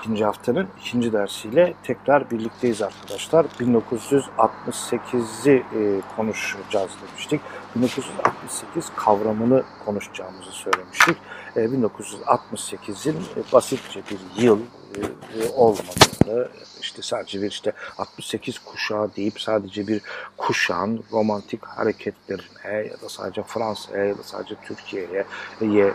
İkinci haftanın ikinci dersiyle tekrar birlikteyiz arkadaşlar. 1968'i e, konuşacağız demiştik. 1968 kavramını konuşacağımızı söylemiştik. E, 1968'in basitçe bir yıl e, olmadığını, işte sadece bir işte 68 kuşağı deyip sadece bir kuşağın romantik hareketlerine ya da sadece Fransa'ya ya da sadece Türkiye'ye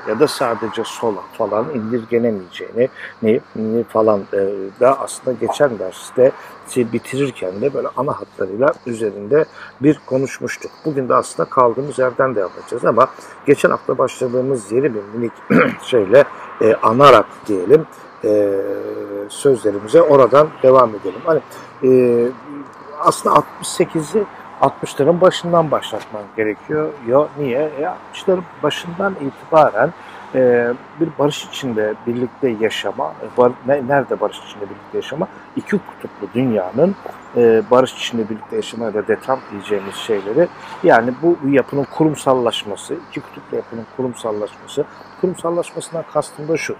ya da sadece sola falan indirgenemeyeceğini ne, ne falan e, da aslında geçen derste bitirirken de böyle ana hatlarıyla üzerinde bir konuşmuştuk. Bugün de aslında kaldığımız yerden de yapacağız ama geçen hafta başladığımız yeri bir minik şeyle e, anarak diyelim e, sözlerimize oradan devam edelim. Hani e, aslında 68'i 60'ların başından başlatman gerekiyor. Ya niye? E, 60'ların başından itibaren e, bir barış içinde birlikte yaşama, e, bar, ne, nerede barış içinde birlikte yaşama? İki kutuplu dünyanın e, barış içinde birlikte yaşama ya da detam diyeceğimiz şeyleri yani bu yapının kurumsallaşması, iki kutuplu yapının kurumsallaşması, kurumsallaşmasından kastım da şu,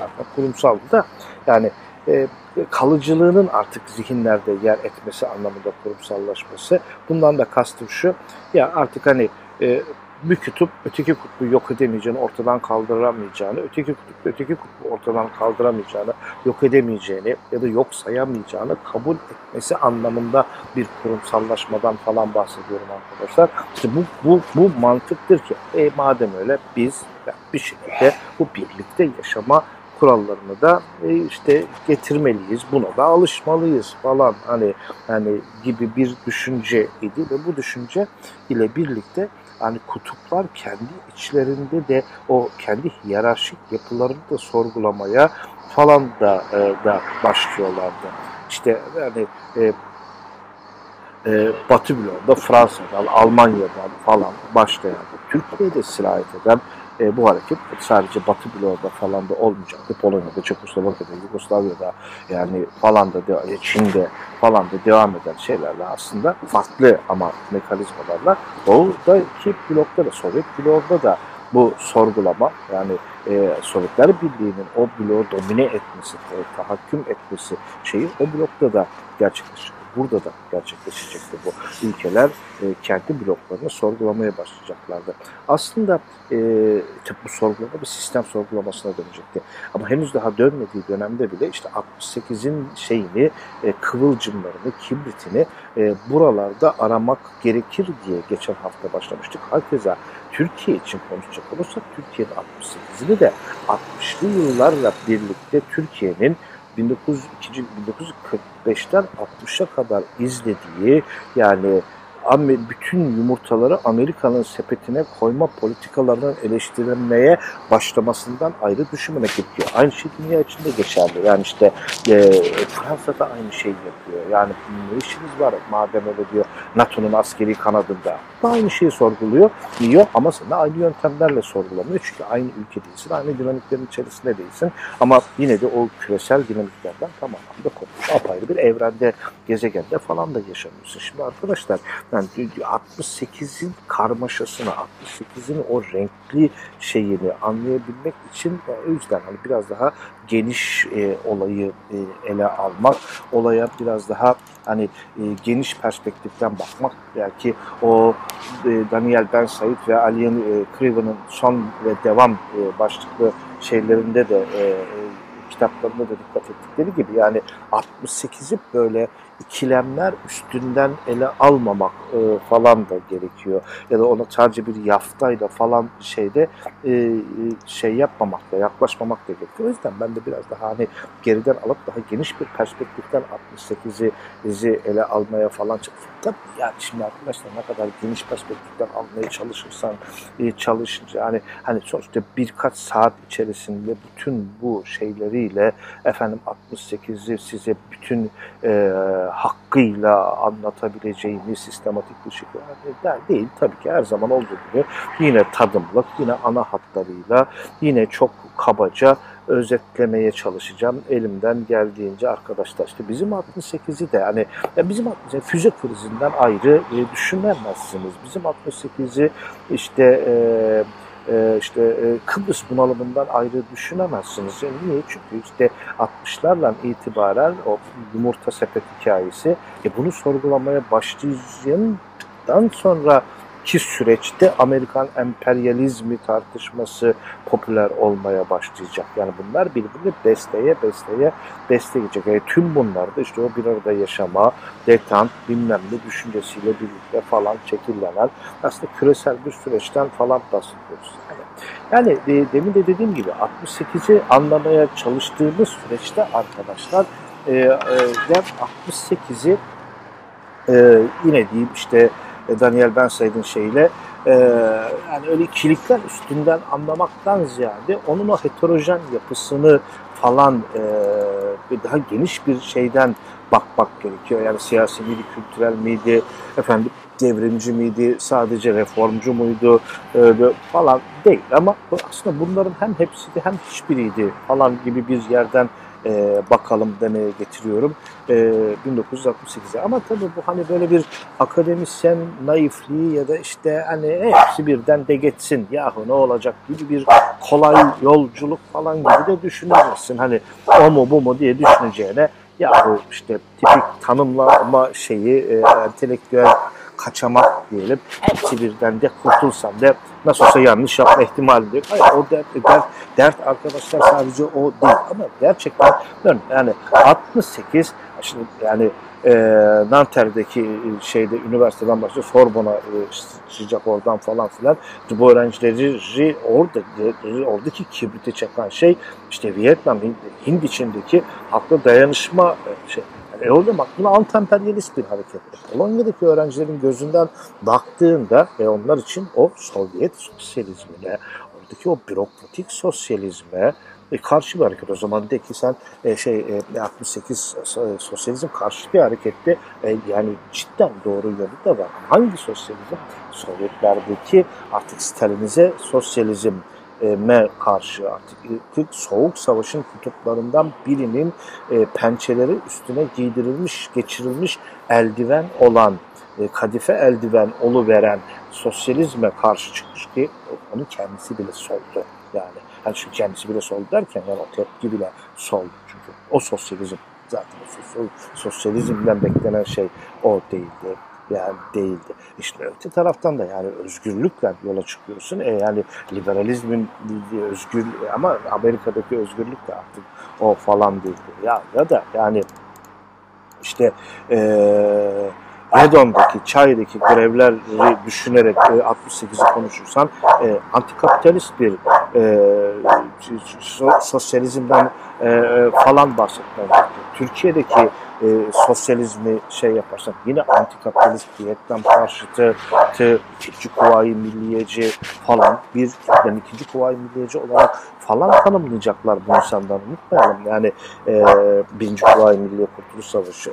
yani kurumsal da yani e, kalıcılığının artık zihinlerde yer etmesi anlamında kurumsallaşması. Bundan da kastım şu, ya artık hani e, bir kutup öteki kutbu yok edemeyeceğini, ortadan kaldıramayacağını, öteki kutup öteki kutbu ortadan kaldıramayacağını, yok edemeyeceğini ya da yok sayamayacağını kabul etmesi anlamında bir kurumsallaşmadan falan bahsediyorum arkadaşlar. İşte bu, bu, bu mantıktır ki e, madem öyle biz bir şekilde bu birlikte yaşama kurallarını da e, işte getirmeliyiz. Buna da alışmalıyız falan hani hani gibi bir düşünce idi ve bu düşünce ile birlikte yani kutuplar kendi içlerinde de o kendi hiyerarşik yapılarını da sorgulamaya falan da e, da başlıyorlardı. İşte yani e, e, Batı bloğunda Fransa'dan, Almanya'dan falan başlayan, Türkiye'de sirayet eden e, bu hareket sadece Batı bloğunda falan da olmayacaktı. Polonya'da, Çekoslovakya'da, Yugoslavya'da yani falan da e, Çin'de falan da devam eden şeylerle aslında farklı ama mekanizmalarla oradaki blokta da Sovyet bloğunda da bu sorgulama yani e, Sovyetler Birliği'nin o bloğu domine etmesi, e, tahakküm etmesi şeyi o blokta da gerçekleşecek burada da gerçekleşecekti bu. Ülkeler e, kendi bloklarını sorgulamaya başlayacaklardı. Aslında e, bu sorgulama bir sistem sorgulamasına dönecekti. Ama henüz daha dönmediği dönemde bile işte 68'in şeyini, e, kıvılcımlarını, kibritini e, buralarda aramak gerekir diye geçen hafta başlamıştık. Hakeza Türkiye için konuşacak olursak Türkiye'nin 68'ini de 60'lı yıllarla birlikte Türkiye'nin 1945'ten 60'a kadar izlediği yani bütün yumurtaları Amerika'nın sepetine koyma politikalarının eleştirilmeye başlamasından ayrı düşünmemek gerekiyor. Aynı şey dünya içinde geçerli. Yani işte e, Fransa'da aynı şeyi yapıyor. Yani ne işiniz var madem öyle diyor NATO'nun askeri kanadında. Da aynı şeyi sorguluyor. Diyor ama de aynı yöntemlerle sorgulamıyor. Çünkü aynı ülke değilsin, aynı dinamiklerin içerisinde değilsin. Ama yine de o küresel dinamiklerden tamamen de kopmuş. Apayrı bir evrende, gezegende falan da yaşamıyorsun. Şimdi arkadaşlar yani 68'in karmaşasını, 68'in o renkli şeyini anlayabilmek için o yüzden hani biraz daha geniş e, olayı e, ele almak, olaya biraz daha hani e, geniş perspektiften bakmak belki o e, Daniel Ben Said ve Aliyan e, Criven'ın son ve devam e, başlıklı şeylerinde de e, e, kitaplarında da dikkat ettikleri gibi yani 68'i böyle ikilemler üstünden ele almamak e, falan da gerekiyor. Ya da ona sadece bir yaftayla falan şeyde e, şey yapmamak da yaklaşmamak da gerekiyor. O yüzden ben de biraz daha hani geriden alıp daha geniş bir perspektiften 68'i ele almaya falan çalışıyorum. Tabii yani şimdi arkadaşlar ne kadar geniş perspektiften almaya çalışırsan e, çalışınca hani hani sonuçta birkaç saat içerisinde bütün bu şeyleriyle efendim 68'i size bütün e, hakkıyla anlatabileceğini sistematik bir şekilde değil. Tabii ki her zaman olduğu gibi yine tadımlık, yine ana hatlarıyla, yine çok kabaca özetlemeye çalışacağım elimden geldiğince arkadaşlar. İşte bizim 68'i de hani ya bizim 68'i füze krizinden ayrı e, düşünemezsiniz. Bizim 68'i işte e, e, işte Kıbrıs bunalımından ayrı düşünemezsiniz. Niye? Çünkü işte 60'larla itibaren o yumurta sepet hikayesi e, bunu sorgulamaya başlayacağından sonra ki süreçte Amerikan emperyalizmi tartışması popüler olmaya başlayacak. Yani bunlar birbirini besleye besleye besleyecek. Yani tüm bunlar da işte o bir arada yaşama, detant, bilmem ne düşüncesiyle birlikte falan çekillenen aslında küresel bir süreçten falan bahsediyoruz. Yani, yani e, demin de dediğim gibi 68'i anlamaya çalıştığımız süreçte arkadaşlar e, e, 68'i e, yine diyeyim işte Daniel Bernstein'in şeyiyle e, yani öyle ikilikler üstünden anlamaktan ziyade onun o heterojen yapısını falan e, daha geniş bir şeyden bakmak gerekiyor. Yani siyasi miydi, kültürel miydi, efendim devrimci miydi, sadece reformcu muydu e, falan değil. Ama aslında bunların hem hepsiydi hem hiçbiriydi falan gibi bir yerden e, bakalım demeye getiriyorum e, 1968'e. Ama tabii bu hani böyle bir akademisyen naifliği ya da işte hani hepsi birden de geçsin yahu ne olacak gibi bir kolay yolculuk falan gibi de düşünemezsin. Hani o mu bu mu diye düşüneceğine yahu işte tipik tanımlama şeyi e, entelektüel kaçamak diyelim. Hepsi birden de kurtulsam da nasıl olsa yanlış yapma ihtimali yok. Hayır o dert, dert, dert arkadaşlar sadece o değil ama gerçekten yani 68 şimdi yani e, Nanter'deki şeyde üniversiteden başlıyor Sorbon'a e, sıcak oradan falan filan bu öğrencileri orada oradaki kibriti çeken şey işte Vietnam Hind, içindeki haklı dayanışma e, şey e orada aklına anti-emperyalist bir hareket. Polonya'daki öğrencilerin gözünden baktığında ve onlar için o Sovyet sosyalizmine, oradaki o bürokratik sosyalizme e, karşı bir hareket. O zaman de ki sen e, şey e, 68 e, sosyalizm karşı bir hareketti. E, yani cidden doğru yolu da var. Hangi sosyalizm? Sovyetlerdeki artık Stalinize sosyalizm me karşı artık. Soğuk savaşın kutuplarından birinin e, pençeleri üstüne giydirilmiş, geçirilmiş eldiven olan e, kadife eldiven olu veren sosyalizme karşı çıkmış ki onu kendisi bile soldu. Yani. Yani şu kendisi bile soldu derken yani o tepki bile soldu. Çünkü o sosyalizm zaten sosyalizmden beklenen şey o değildi yani değildi. İşte öte taraftan da yani özgürlükle yola çıkıyorsun. E yani liberalizmin özgür ama Amerika'daki özgürlük de artık o falan değildi. Ya ya da yani işte eee Redon'daki, Çay'daki grevleri düşünerek e, 68'i konuşursan e, antikapitalist bir e, sosyalizmden e, falan bahsetmem Türkiye'deki e, sosyalizmi şey yaparsan yine antikapitalist Vietnam karşıtı tı, ikinci kuvayi milliyeci falan bir yani ikinci kuvayi milliyeci olarak falan tanımlayacaklar bu insanları unutmayalım. Yani e, birinci kuvayi milliye kurtuluş savaşı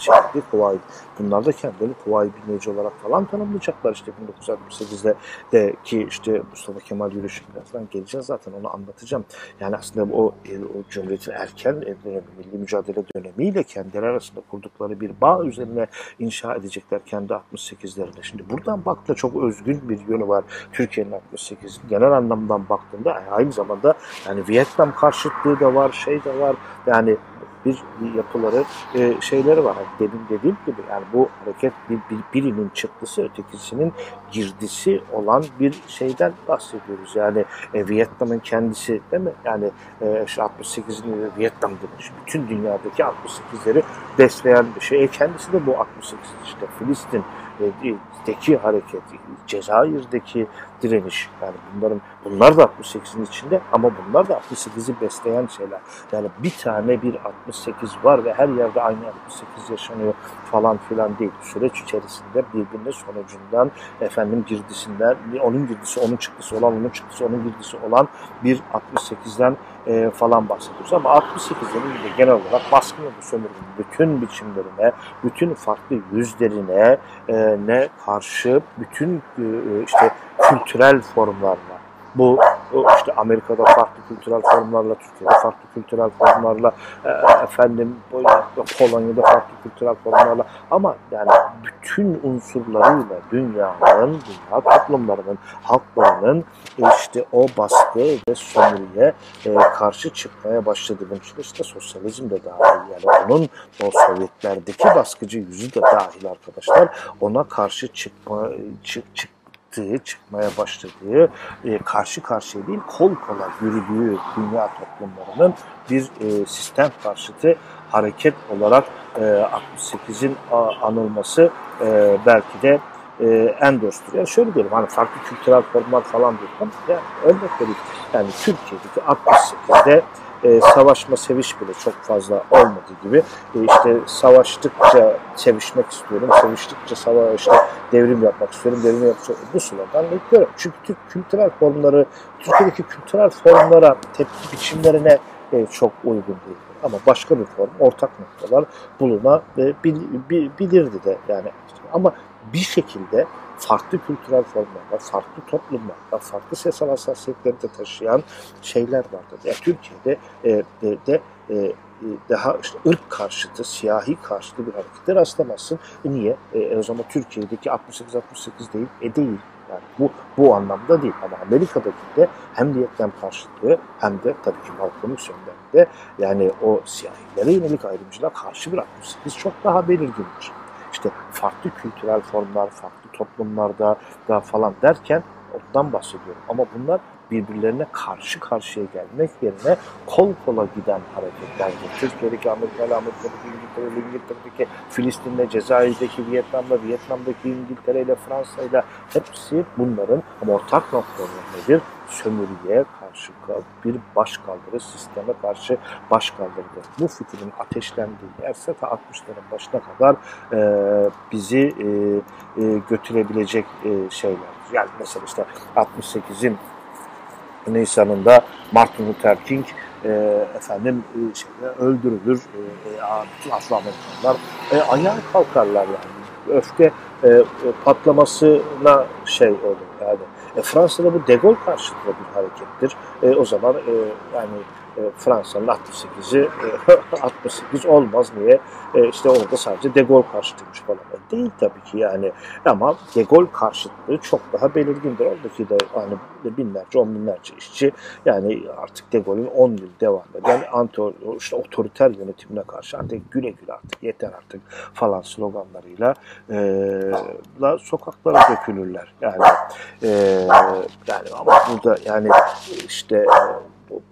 şeydi kuvayi bunlar da kendilerini kuvayi milliyeci olarak falan tanımlayacaklar işte 1968'de de ki işte Mustafa Kemal yürüyüşü birazdan geleceğiz zaten onu anlatacağım. Yani aslında o, e, o Cumhuriyet'in erken e, milli mücadele dönemiyle kendileri arasında kurdukları bir bağ üzerine inşa edecekler kendi 68'lerinde. Şimdi buradan baktığında çok özgün bir yönü var Türkiye'nin 68 genel anlamdan baktığında aynı zamanda yani Vietnam karşıtlığı da var, şey de var. Yani bir yapıları, e, şeyleri var. Yani demin dediğim gibi yani bu hareket bir, bir, birinin çıktısı ötekisinin girdisi olan bir şeyden bahsediyoruz. Yani e, Vietnam'ın kendisi değil mi? Yani e, şu 68'in Vietnam demiş. Bütün dünyadaki 68'leri besleyen bir şey. E, kendisi de bu 68 işte Filistin Filistin'deki hareket, Cezayir'deki direniş. Yani bunların bunlar da 68'in içinde ama bunlar da 68'i besleyen şeyler. Yani bir tane bir 68 var ve her yerde aynı 68 yaşanıyor falan filan değil. Süreç içerisinde birbirine sonucundan efendim girdisinden onun girdisi onun çıktısı olan onun çıktısı onun girdisi olan bir 68'den e, falan bahsediyoruz. Ama 68'lerin de genel olarak baskın ve sömürünün bütün biçimlerine, bütün farklı yüzlerine e, ne karşı bütün e, işte kültürel formlarla bu işte Amerika'da farklı kültürel formlarla, Türkiye'de farklı kültürel formlarla, e, efendim Polonya'da farklı kültürel formlarla. Ama yani bütün unsurlarıyla dünyanın, dünya toplumlarının, halklarının işte o baskı ve sömürüye e, karşı çıkmaya başladı. Bunun için işte sosyalizm de dahil. Yani onun o Sovyetlerdeki baskıcı yüzü de dahil arkadaşlar. Ona karşı çıkma çık, çık çıktığı, çıkmaya başladığı, e, karşı karşıya değil kol kola yürüdüğü dünya toplumlarının bir e, sistem karşıtı hareket olarak e, 68'in anılması e, belki de e, en dosttur. Yani şöyle diyelim hani farklı kültürel formlar falan diyorum. Yani örnek vereyim. Yani Türkiye'deki 68'de e, savaşma seviş bile çok fazla olmadığı gibi e, işte savaştıkça sevişmek istiyorum, seviştikçe savaş işte devrim yapmak istiyorum, devrim yapmak istiyorum. Bu sloganla yapıyorum. Çünkü Türk kültürel formları, Türkiye'deki kültürel formlara, tepki biçimlerine e, çok uygun değil. Ama başka bir form, ortak noktalar bulunabilirdi de yani. Ama bir şekilde farklı kültürel formlarda, farklı toplumlarda, farklı siyasal hassasiyetleri de taşıyan şeyler vardır. Yani Türkiye'de e, de, de e, daha işte ırk karşıtı, siyahi karşıtı bir harekete rastlamazsın. E niye? E, o zaman Türkiye'deki 68-68 değil, e değil. Yani bu, bu anlamda değil ama Amerika'daki de hem Vietnam karşıtlığı hem de tabii ki Malcolm X de yani o siyahilere yönelik ayrımcılığa karşı bir 68 çok daha belirgindir. İşte farklı kültürel formlar, farklı toplumlarda da falan derken ondan bahsediyorum. Ama bunlar birbirlerine karşı karşıya gelmek yerine kol kola giden hareketlerdir. Türkiye'deki Amerika'yla, Amerika'daki İngiltere'yle, İngiltere'deki Filistin'le, Cezayir'deki Vietnam'la, Vietnam'daki İngiltere'yle, Fransa'yla hepsi bunların ama ortak noktaları nedir? Sömürüye karşı bir başkaldırı, sisteme karşı başkaldırıdır. Bu fikrin ateşlendiği yerse ta 60'ların başına kadar e, bizi e, e, götürebilecek e, şeyler. Yani mesela işte 68'in Nisan'ında Martin Luther King e, efendim e, şeyde öldürülür. E, e, bütün Afro-Amerikanlar e, ayağa kalkarlar yani. Öfke e, patlamasına şey olur yani. E, Fransa'da bu De Gaulle karşıtı bir harekettir. E, o zaman e, yani e, Fransa'nın 68'i e, 68 olmaz niye? E, işte orada sadece De Gaulle karşıtıymış falan. E, değil tabii ki yani ama De Gaulle karşıtlığı çok daha belirgindir. Oradaki de hani binlerce, on binlerce işçi yani artık De Gaulle'ün 10 yıl devam eden anti, işte otoriter yönetimine karşı artık güle güle artık yeter artık falan sloganlarıyla e, la sokaklara dökülürler. Yani e, yani ama burada yani işte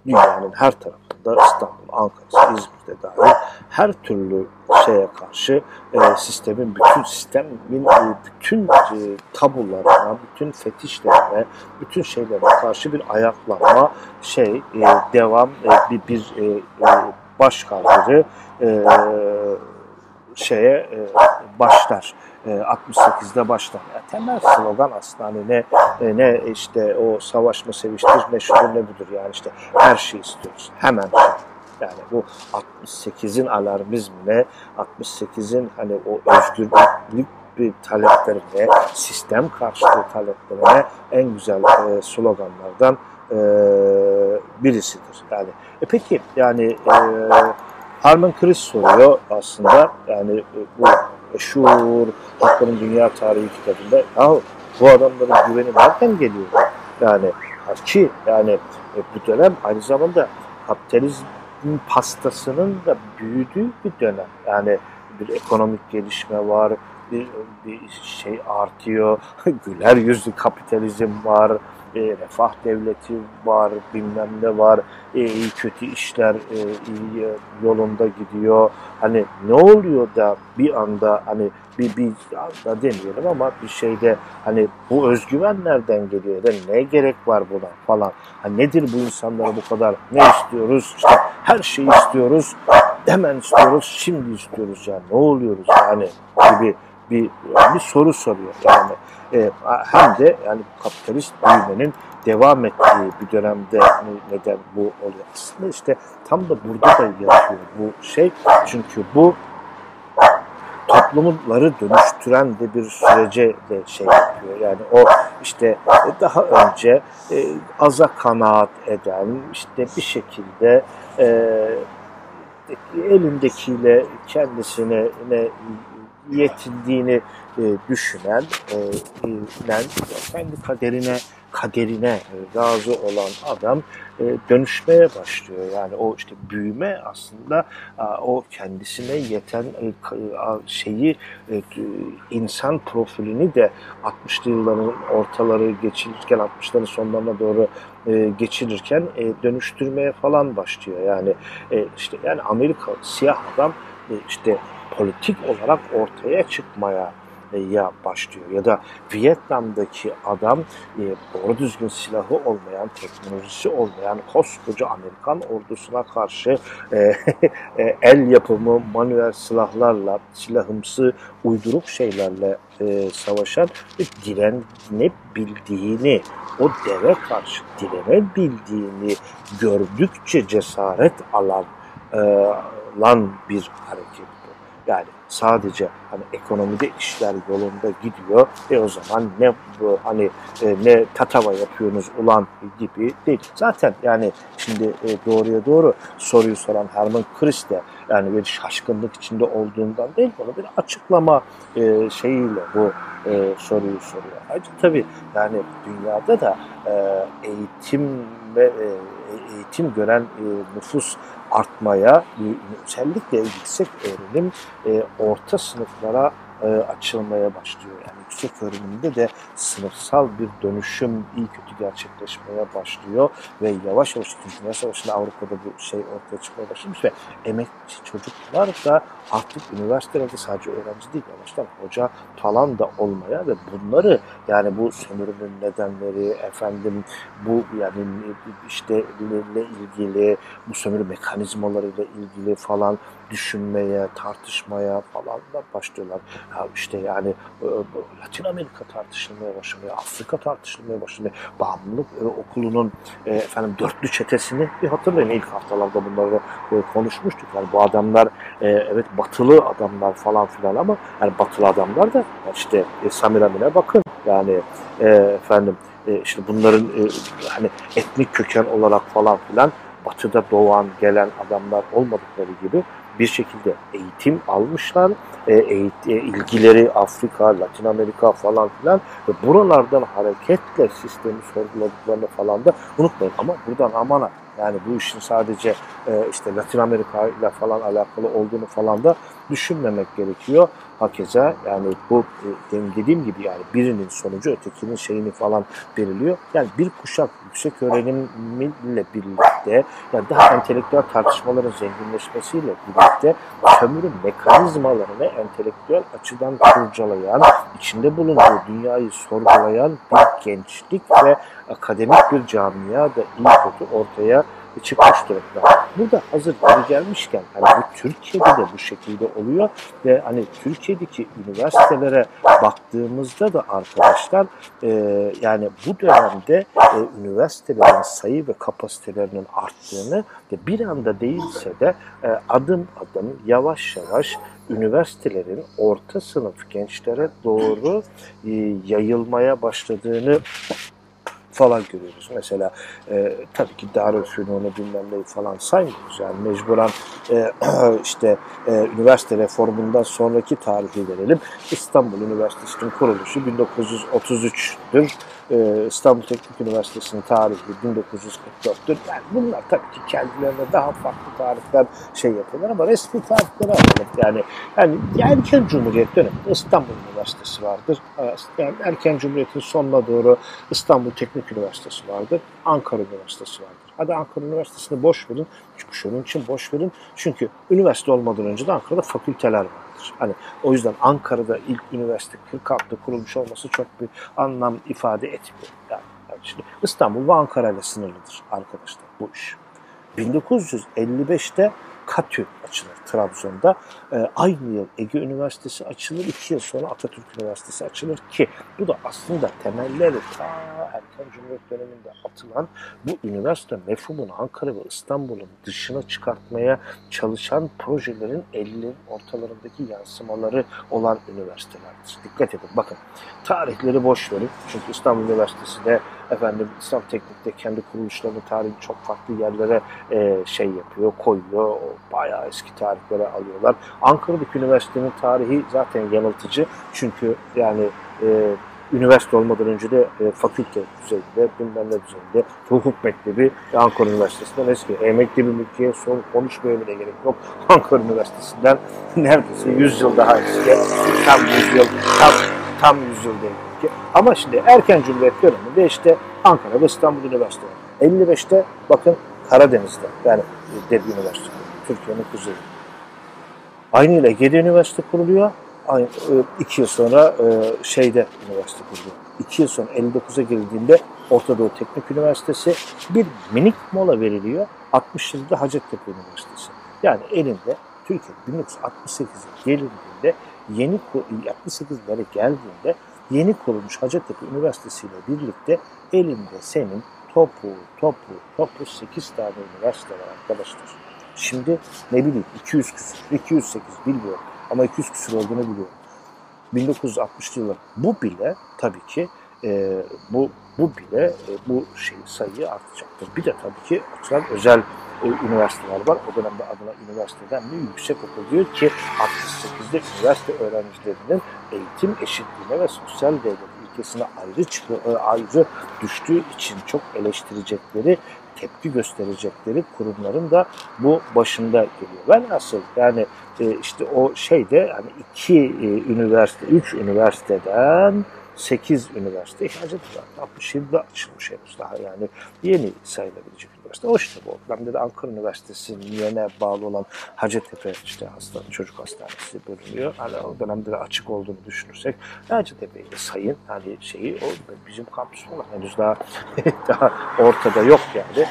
dünyanın her tarafında İstanbul, Ankara, İzmir'de dahil her türlü şeye karşı e, sistemin bütün sistemin e, bütün e, tabularına, bütün fetişlerine, bütün şeylerine karşı bir ayaklanma şey e, devam e, bir bir e, e, baş kaldırı e, şeye e, başlar. 68'de e, başlar. Yani temel slogan aslında hani ne e, ne işte o savaşma seviştir ne şudur ne budur yani işte her şeyi istiyoruz. Hemen yani bu 68'in alarmizmine, 68'in hani o özgürlük bir taleplerine, sistem karşıtı taleplerine en güzel e, sloganlardan e, birisidir. Yani e peki yani e, Harman Chris soruyor aslında yani e, bu meşhur Hakların Dünya Tarihi kitabında ya bu adamların güveni nereden geliyor? Yani ki yani e, bu dönem aynı zamanda kapitalizmin pastasının da büyüdüğü bir dönem. Yani bir ekonomik gelişme var, bir, bir şey artıyor, güler yüzlü kapitalizm var, e, refah devleti var, bilmem ne var, e, iyi kötü işler e, iyi yolunda gidiyor. Hani ne oluyor da bir anda hani bir bir anda demeyelim ama bir şeyde hani bu özgüven nereden geliyor ya da ne gerek var buna falan. Hani nedir bu insanlara bu kadar ne istiyoruz? İşte her şeyi istiyoruz. Hemen istiyoruz, şimdi istiyoruz yani. Ne oluyoruz yani gibi bir bir soru soruyor yani e, hem de yani kapitalist büyümenin devam ettiği bir dönemde neden bu oluyor? Aslında işte tam da burada da yatıyor bu şey. Çünkü bu toplumları dönüştüren de bir sürece de şey yapıyor. Yani o işte daha önce e, aza kanaat eden işte bir şekilde e, elindekiyle kendisine ne yetindiğini e, düşünen, e, kendi kaderine kaderine e, razı olan adam e, dönüşmeye başlıyor. Yani o işte büyüme aslında o kendisine yeten e, şeyi insan profilini de 60'lı yılların ortaları geçirirken 60'ların sonlarına doğru geçirirken dönüştürmeye falan başlıyor. Yani işte yani Amerika siyah adam işte politik olarak ortaya çıkmaya ya başlıyor. Ya da Vietnam'daki adam e, doğru düzgün silahı olmayan, teknolojisi olmayan koskoca Amerikan ordusuna karşı e, e, el yapımı manuel silahlarla, silahımsı uyduruk şeylerle e, savaşan ve direnebildiğini, o deve karşı direnebildiğini gördükçe cesaret alan e, lan bir hareket. Yani sadece hani ekonomide işler yolunda gidiyor e o zaman ne bu hani e, ne tatava yapıyorsunuz ulan gibi değil. Zaten yani şimdi e, doğruya doğru soruyu soran Herman Chris de yani bir şaşkınlık içinde olduğundan değil bunu bir açıklama e, şeyiyle bu e, soruyu soruyor. Ayrıca tabii yani dünyada da e, eğitim ve e, eğitim gören e, nüfus artmaya, özellikle yüksek öğrenim e, orta sınıflara e, açılmaya başlıyor. Yani yüksek öğrenimde de sınıfsal bir dönüşüm iyi kötü gerçekleşmeye başlıyor ve yavaş yavaş Dünya Savaşı'nda Avrupa'da bu şey ortaya çıkmaya başlamış ve emekçi çocuklar da artık üniversitelerde sadece öğrenci değil yavaştan hoca falan da olmaya ve bunları yani bu sömürünün nedenleri efendim bu yani işte ile ilgili bu sömürü mekanizmalarıyla ilgili falan düşünmeye, tartışmaya falan da başlıyorlar. Ya işte yani e, Latin Amerika tartışılmaya başlıyor, Afrika tartışılmaya başlıyor. Bağımlılık e, okulunun e, efendim dörtlü çetesini bir hatırlayın ilk haftalarda bunları konuşmuştuk. Yani bu adamlar evet batılı adamlar falan filan ama yani batılı adamlar da işte e, Samiramin'e bakın yani efendim işte bunların hani etnik köken olarak falan filan batıda doğan gelen adamlar olmadıkları gibi bir şekilde eğitim almışlar. E, eğit, e, ilgileri Afrika, Latin Amerika falan filan ve buralardan hareketle sistemi sorguladıklarını falan da unutmayın. Ama buradan amana yani bu işin sadece e, işte Latin Amerika ile falan alakalı olduğunu falan da düşünmemek gerekiyor. Hakeza yani bu e, dediğim gibi yani birinin sonucu ötekinin şeyini falan belirliyor. Yani bir kuşak yüksek öğrenimle birlikte yani daha entelektüel tartışmaların zenginleşmesiyle birlikte sömürü mekanizmalarını entelektüel açıdan kurcalayan, içinde bulunduğu dünyayı sorgulayan bir gençlik ve akademik bir camia da iyi kötü ortaya çıkmış durumda. Burada hazır yeri gelmişken hani bu Türkiye'de de bu şekilde oluyor ve hani Türkiye'deki üniversitelere baktığımızda da arkadaşlar e, yani bu dönemde e, üniversitelerin sayı ve kapasitelerinin arttığını ve bir anda değilse de e, adım adım yavaş yavaş üniversitelerin orta sınıf gençlere doğru e, yayılmaya başladığını falan görüyoruz. Mesela e, tabii ki Darülfünun'u bilmem neyi falan saymıyoruz. Yani mecburen e, işte e, üniversite reformundan sonraki tarihi verelim. İstanbul Üniversitesi'nin kuruluşu 1933'tür. E, İstanbul Teknik Üniversitesi'nin tarihi 1944'tür. Yani bunlar tabii ki kendilerine daha farklı tarihler şey yapıyorlar ama resmi tarihleri alalım. Yani yani erken Cumhuriyet döneminde İstanbul Üniversitesi vardır. Yani erken Cumhuriyet'in sonuna doğru İstanbul Teknik Üniversitesi vardır. Ankara Üniversitesi vardır. Hadi Ankara Üniversitesi'ni boş verin. Çünkü şunun için boş verin. Çünkü üniversite olmadan önce de Ankara'da fakülteler vardır. Hani o yüzden Ankara'da ilk üniversite 46'da kurulmuş olması çok bir anlam ifade etmiyor. Yani, yani şimdi İstanbul ve Ankara ile sınırlıdır arkadaşlar bu iş. 1955'te KATÜ açılır Trabzon'da. E, aynı yıl Ege Üniversitesi açılır. iki yıl sonra Atatürk Üniversitesi açılır ki bu da aslında temelleri ta erken Cumhuriyet döneminde atılan bu üniversite mefhumunu Ankara ve İstanbul'un dışına çıkartmaya çalışan projelerin 50'lerin ortalarındaki yansımaları olan üniversitelerdir. Dikkat edin bakın tarihleri boş verin. Çünkü İstanbul Üniversitesi de efendim İslam Teknik'te kendi kuruluşlarını tarihi çok farklı yerlere e, şey yapıyor, koyuyor. O bayağı eski tarihlere alıyorlar. Ankara'daki üniversitenin tarihi zaten yanıltıcı. Çünkü yani e, üniversite olmadan önce de e, fakülte düzeyinde, bilmem ne düzeyinde, hukuk mektebi Ankara Üniversitesi'nden eski. E, mektebi mülkiye son konuşmaya bile gerek yok. Ankara Üniversitesi'nden neredeyse 100 yıl daha eski. Tam 100 yıl, tam, tam 100 yıl değil. Ama şimdi erken Cumhuriyet döneminde işte Ankara ve İstanbul Üniversiteleri. 55'te bakın Karadeniz'de yani Dev Üniversite Türkiye'nin kuzeyi. Aynı yıl Ege'de üniversite kuruluyor. Aynı, e, iki yıl sonra e, şeyde üniversite kuruluyor. İki yıl sonra 59'a girildiğinde Orta Doğu Teknik Üniversitesi bir minik mola veriliyor. 67'de Hacettepe Üniversitesi. Yani elinde Türkiye 1968'e gelindiğinde yeni 68'lere geldiğinde yeni kurulmuş Hacettepe Üniversitesi ile birlikte elinde senin topu, topu, topu 8 tane üniversite var arkadaşlar. Şimdi ne bileyim 200 küsur, 208 bilmiyorum ama 200 küsur olduğunu biliyorum. 1960'lı yıllar. Bu bile tabii ki e, bu bu bile e, bu şey sayıyı artacaktır. Bir de tabii ki açılan özel e, üniversiteler var. O dönemde adına üniversiteden mi yüksek okul diyor ki 68'de üniversite öğrencilerinin eğitim eşitliğine ve sosyal devlet ilkesine ayrı çıkıyor, ayrı düştüğü için çok eleştirecekleri tepki gösterecekleri kurumların da bu başında geliyor. Ben nasıl yani e, işte o şeyde yani iki e, üniversite, üç üniversiteden 8 üniversite ihracat var. 67'de açılmış henüz daha yani yeni sayılabilecek üniversite. O işte bu. Ben de Ankara Üniversitesi'nin yene bağlı olan Hacettepe işte hasta, çocuk hastanesi bölünüyor. Hani o dönemde de açık olduğunu düşünürsek Hacettepe'yi sayın hani şeyi o bizim kampüs henüz daha daha ortada yok yani.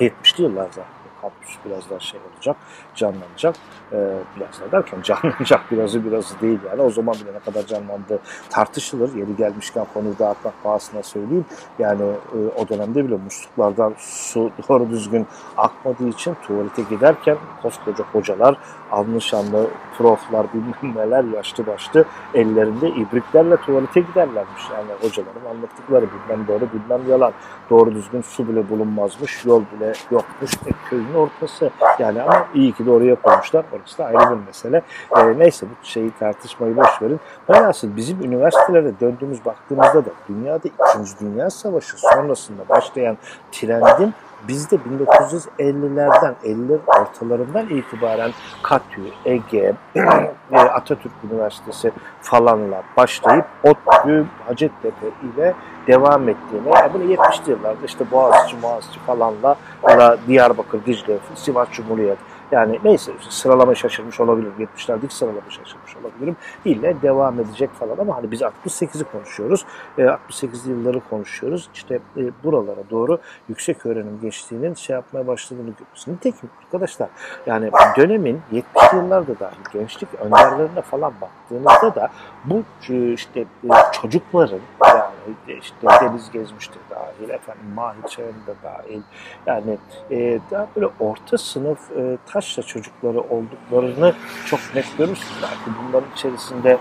70'li yıllar zaten kampüs biraz daha şey olacak, canlanacak. Ee, biraz daha derken canlanacak birazı birazı değil yani. O zaman bile ne kadar canlandı tartışılır. Yeri gelmişken konuyu dağıtmak pahasına söyleyeyim. Yani e, o dönemde bile musluklardan su doğru düzgün akmadığı için tuvalete giderken koskoca hocalar, alnı şanlı proflar bilmem neler yaşlı başlı ellerinde ibriklerle tuvalete giderlermiş. Yani hocaların anlattıkları bilmem doğru bilmem yalan. Doğru düzgün su bile bulunmazmış, yol bile yokmuş. E, köyün ortası. Yani ama iyi ki de oraya koymuşlar. Orası da ayrı bir mesele. E, neyse bu şeyi tartışmayı boş verin. Aslında bizim üniversitelere döndüğümüz baktığımızda da dünyada 2. Dünya Savaşı sonrasında başlayan trendin bizde 1950'lerden 50 ortalarından itibaren Katü, Ege, Atatürk Üniversitesi falanla başlayıp ODTÜ, Hacettepe ile devam ettiğini, yani bunu 70'li yıllarda işte Boğaziçi, Boğaziçi falanla Diyarbakır, Dicle, Sivas Cumhuriyet yani neyse sıralama şaşırmış olabilirim. 70'lerdeki sıralama şaşırmış olabilirim. İlle devam edecek falan ama hani biz 68'i konuşuyoruz. E, 68'li yılları konuşuyoruz. İşte e, buralara doğru yüksek öğrenim geçtiğinin şey yapmaya başladığını görüyoruz. Nitekim arkadaşlar yani dönemin 70'li yıllarda dahil gençlik önderlerine falan baktığınızda da bu e, işte e, çocukların işte Deniz Gezmiş'te dahil, efendim Mahir Çayır'da dahil yani e, daha böyle orta sınıf e, taşla çocukları olduklarını çok net görürsünüz. Belki bunların içerisinde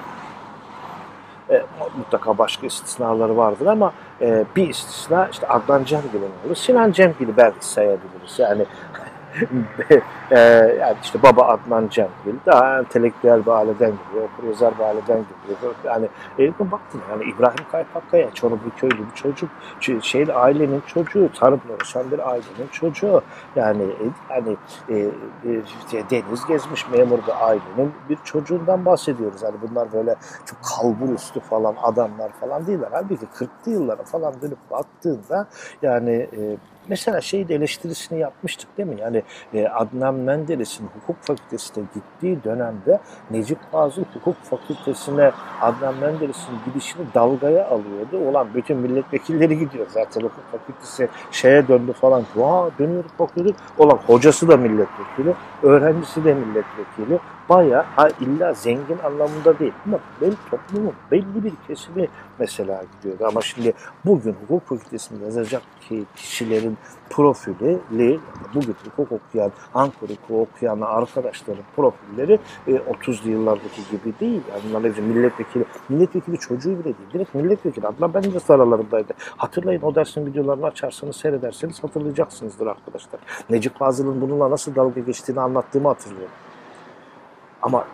e, mutlaka başka istisnaları vardır ama e, bir istisna işte Adnan Cemgil'in olur. Sinan Cemgil'i belki sayabiliriz. Yani e, yani işte baba Adnan Cemgil daha entelektüel bir aileden geliyor, okuryazar bir aileden geliyor. Yani e, baktın yani İbrahim Kaypakkaya Çorumlu köylü bir çocuk, şeyli ailenin çocuğu, tarımla uğraşan bir ailenin çocuğu. Yani e, yani e, e, deniz gezmiş memur bir ailenin bir çocuğundan bahsediyoruz. Yani bunlar böyle çok kalbur üstü falan adamlar falan değiller. Halbuki 40'lı yıllara falan dönüp baktığında yani e, mesela şey eleştirisini yapmıştık değil mi? Yani e, Adnan Menderes'in hukuk fakültesine gittiği dönemde Necip Fazıl hukuk fakültesine Adnan Menderes'in gidişini dalgaya alıyordu. Olan bütün milletvekilleri gidiyor zaten hukuk fakültesi şeye döndü falan. Vaa dönüyoruz bakıyorduk. Olan hocası da milletvekili, öğrencisi de milletvekili. Baya ha illa zengin anlamında değil ama benim toplumun belli bir kesimi mesela gidiyordu. Ama şimdi bugün hukuk fakültesinde yazacak ki kişilerin profili, bugün hukuk okuyan, Ankara hukuk okuyan arkadaşların profilleri e, 30'lu yıllardaki gibi değil. Yani hepsi milletvekili, milletvekili çocuğu bile değil. Direkt milletvekili. Adnan ben de aralarındaydı. Hatırlayın o dersin videolarını açarsanız seyrederseniz hatırlayacaksınızdır arkadaşlar. Necip Fazıl'ın bununla nasıl dalga geçtiğini anlattığımı hatırlıyorum. Ama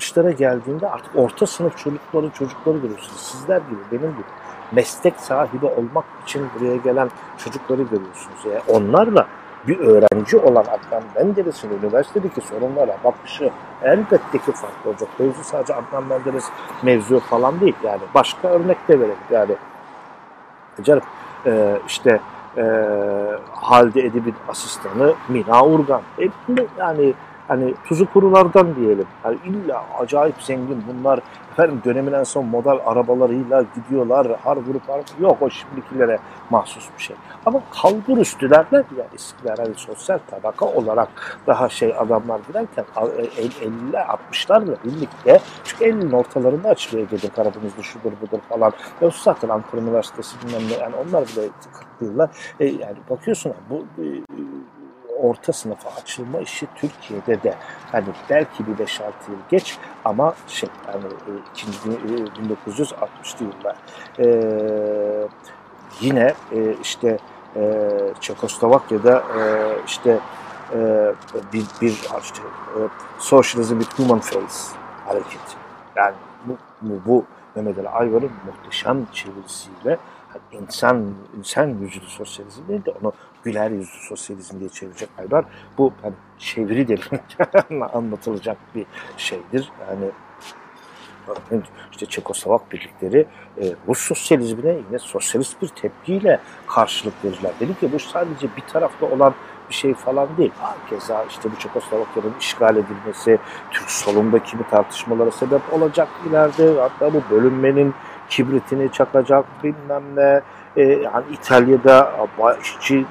60'lara geldiğinde artık orta sınıf çocukları çocukları görüyorsunuz. Sizler gibi, benim gibi meslek sahibi olmak için buraya gelen çocukları görüyorsunuz. Yani onlarla bir öğrenci olan Adnan Menderes'in üniversitedeki sorunlara bakışı elbette ki farklı olacak. Mevzu sadece Adnan Menderes mevzu falan değil. Yani başka örnek de verelim. Yani canım e, işte e, Halide Edip'in asistanı Mina Urgan. E, yani hani tuzu kurulardan diyelim. Yani illa acayip zengin bunlar efendim dönemin en son model arabalarıyla gidiyorlar. Har grup har yok o şimdikilere mahsus bir şey. Ama kalbur üstü derler ya eskiler hani sosyal tabaka olarak daha şey adamlar giderken 50'ler 60'larla birlikte çünkü 50'nin ortalarında açılıyor Gece Karadeniz'de şudur budur falan. Ya zaten Ankara Üniversitesi bilmem ne yani onlar bile 40 yıllar. E, yani bakıyorsun bu e, orta sınıfa açılma işi Türkiye'de de hani belki bir 5-6 yıl geç ama şey yani e, ikinci 1960'lı e, yıllar e, yine e, işte e, Çekoslovakya'da e, işte e, bir, bir işte, e, Socialism with Human Face hareketi. Yani bu, bu, bu Mehmet Ali Ayvar'ın muhteşem çevirisiyle insan insan yüzlü sosyalizm değil de onu güler yüzlü sosyalizm diye çevirecek Aybar. Bu hani çeviri diliyle anlatılacak bir şeydir. Yani işte Çekoslovak birlikleri e, Rus sosyalizmine yine sosyalist bir tepkiyle karşılık verirler. Dedi ki bu sadece bir tarafta olan bir şey falan değil. Keza işte bu Çekoslovakya'nın işgal edilmesi, Türk solundaki bir tartışmalara sebep olacak ileride. Hatta bu bölünmenin kibritini çakacak bilmem ne. E, yani İtalya'da işçi e,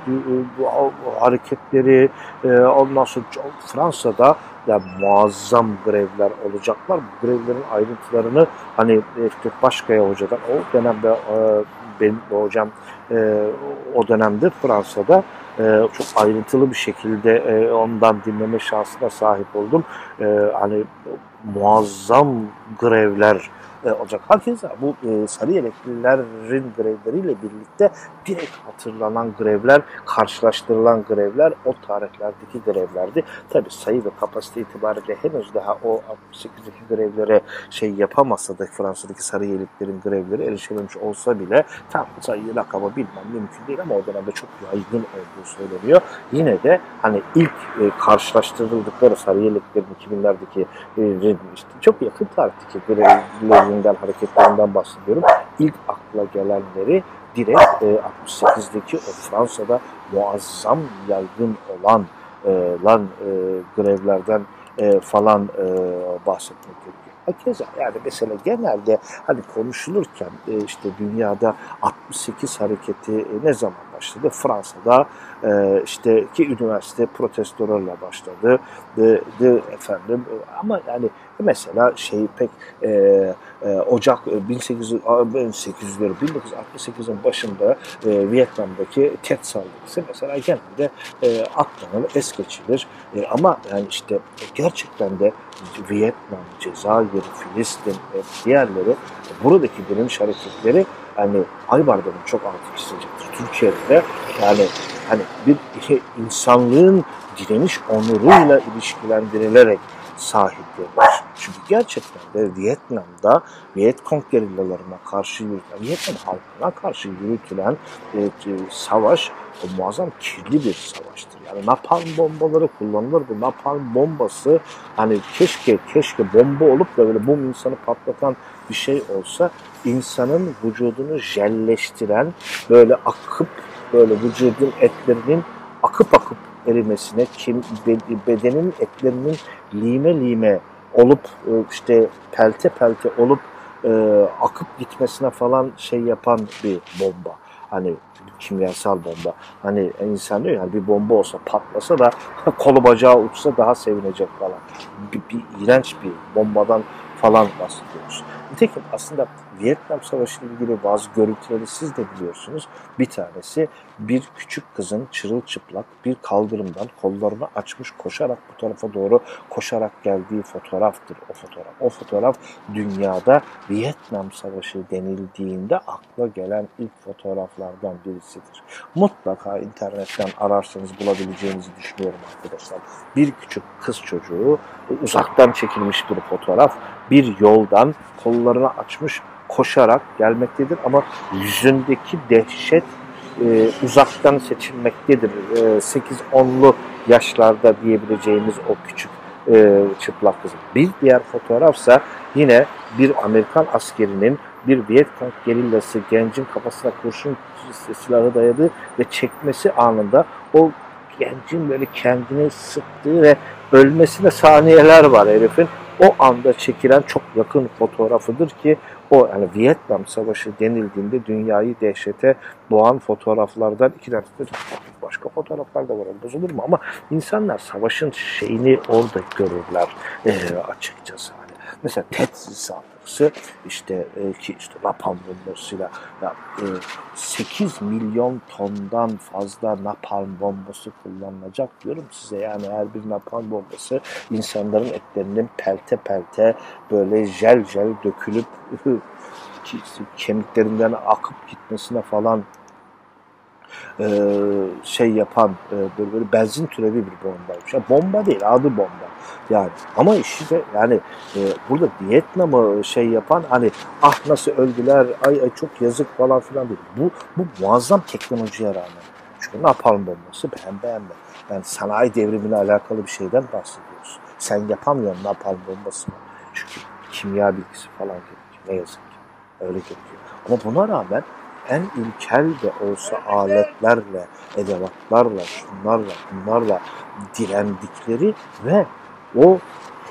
hareketleri, e, ondan sonra Fransa'da ya muazzam grevler olacaklar. Bu grevlerin ayrıntılarını hani Fikret Başkaya hocadan o dönemde e, benim hocam e, o dönemde Fransa'da e, çok ayrıntılı bir şekilde e, ondan dinleme şansına sahip oldum. E, hani muazzam grevler e, olacak. Hakeza bu e, sarı yeleklilerin grevleriyle birlikte direkt hatırlanan grevler, karşılaştırılan grevler o tarihlerdeki grevlerdi. Tabi sayı ve kapasite itibariyle henüz daha o 68'deki grevlere şey yapamasa da Fransa'daki sarı yeleklerin grevleri erişememiş olsa bile tam sayı rakamı bilmem mümkün değil ama o dönemde çok yaygın olduğu söyleniyor. Yine de hani ilk e, karşılaştırıldıkları sarı yeleklerin 2000'lerdeki e, işte çok yakın tarihteki grevlerin enden hareketlerinden bahsediyorum. İlk akla gelenleri direkt e, 68'deki o Fransa'da muazzam yaygın olan e, lan e, grevlerden e, falan e, bahsetmek gerekiyor. Keza yani mesela genelde hani konuşulurken e, işte dünyada 68 hareketi e, ne zaman başladı? Fransa'da e, işte ki üniversite protestolarla başladı. De, de efendim ama yani mesela şey pek e, e, Ocak 1800'leri 1968'in başında e, Vietnam'daki Tet saldırısı mesela genelde e, atlanır, es geçilir. E, ama yani işte gerçekten de Vietnam, Cezayir, Filistin ve diğerleri buradaki direniş hareketleri yani Aybar'da çok altı. Türkiye'de de yani hani bir insanlığın direniş onuruyla ilişkilendirilerek sahiplenir. Çünkü gerçekten de Vietnam'da Vietkong gerillalarına karşı yürütülen, Vietnam halkına karşı yürütülen e, e, savaş o muazzam kirli bir savaştır. Yani napalm bombaları kullanılır. Bu napalm bombası hani keşke keşke bomba olup da böyle bom insanı patlatan bir şey olsa insanın vücudunu jelleştiren böyle akıp böyle vücudun etlerinin akıp akıp erimesine, kim, bedenin etlerinin lime lime olup e, işte pelte pelte olup e, akıp gitmesine falan şey yapan bir bomba. Hani kimyasal bomba. Hani insan diyor yani bir bomba olsa patlasa da kolu bacağı uçsa daha sevinecek falan. Bir, bir iğrenç bir bombadan falan bahsediyoruz. Nitekim aslında Vietnam Savaşı ile ilgili bazı görüntüleri siz de biliyorsunuz. Bir tanesi bir küçük kızın çırılçıplak bir kaldırımdan kollarını açmış koşarak bu tarafa doğru koşarak geldiği fotoğraftır o fotoğraf. O fotoğraf dünyada Vietnam Savaşı denildiğinde akla gelen ilk fotoğraflardan birisidir. Mutlaka internetten ararsanız bulabileceğinizi düşünüyorum arkadaşlar. Bir küçük kız çocuğu uzaktan çekilmiş bir fotoğraf bir yoldan kollarını açmış koşarak gelmektedir ama yüzündeki dehşet e, uzaktan seçilmektedir. E, 8-10'lu yaşlarda diyebileceğimiz o küçük e, çıplak kız. Bir diğer fotoğrafsa yine bir Amerikan askerinin bir Vietcong gerillası gencin kafasına kurşun silahı dayadı ve çekmesi anında o gencin böyle kendini sıktığı ve ölmesine saniyeler var herifin. O anda çekilen çok yakın fotoğrafıdır ki o yani Vietnam Savaşı denildiğinde dünyayı dehşete boğan fotoğraflardan iki tanesi başka fotoğraflar da var bozulur mu ama insanlar savaşın şeyini orada görürler e, açıkçası. Mesela TED saldırısı işte e, ki işte napalm bombasıyla ya, e, 8 milyon tondan fazla napalm bombası kullanılacak diyorum size. Yani her bir napalm bombası insanların etlerinin pelte pelte böyle jel jel dökülüp kemiklerinden akıp gitmesine falan e, şey yapan e, böyle, böyle benzin türevi bir bombaymış. Yani bomba değil, adı bomba. Yani ama işi de yani e, burada Vietnam'ı şey yapan hani ah nasıl öldüler, ay, ay çok yazık falan filan değil. Bu, bu muazzam teknolojiye rağmen. Çünkü napalm bombası beğen beğenme. Yani sanayi devrimiyle alakalı bir şeyden bahsediyoruz. Sen yapamıyorsun napalm bombasını. Çünkü kimya bilgisi falan gerekiyor. Ne yazık ki. Öyle gerekiyor. Ama buna rağmen en ilkel de olsa aletlerle, edevatlarla, şunlarla, bunlarla direndikleri ve o